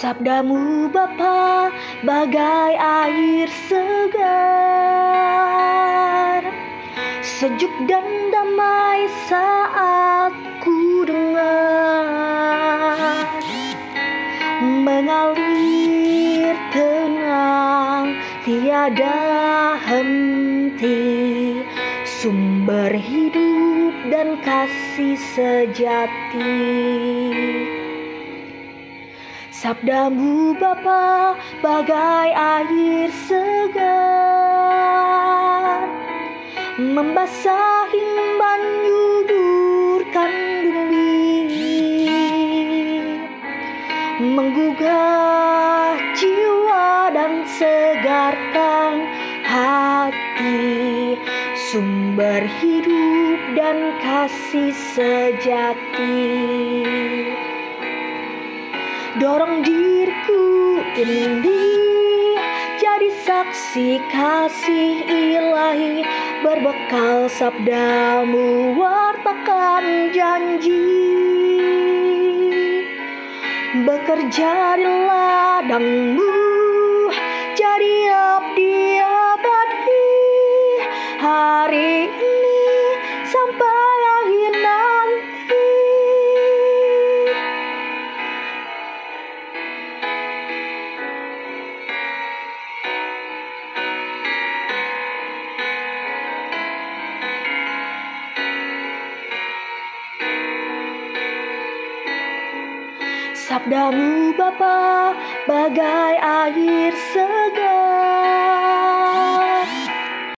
Sabdamu Bapa bagai air segar. Sejuk dan damai saat ku dengar. Mengalir tenang tiada henti. Sumber hidup dan kasih sejati Sabdamu Bapa bagai air segar. Membasahi menyuburkan bumi Menggugah jiwa dan segarkan hati. Sumber hidup dan kasih sejati Dorong diriku ini jadi saksi kasih ilahi. Berbekal sabdamu wartakan janji. Bekerja di ladangmu jadi abdi abadi. Hari ini Sabdamu Bapa bagai air segar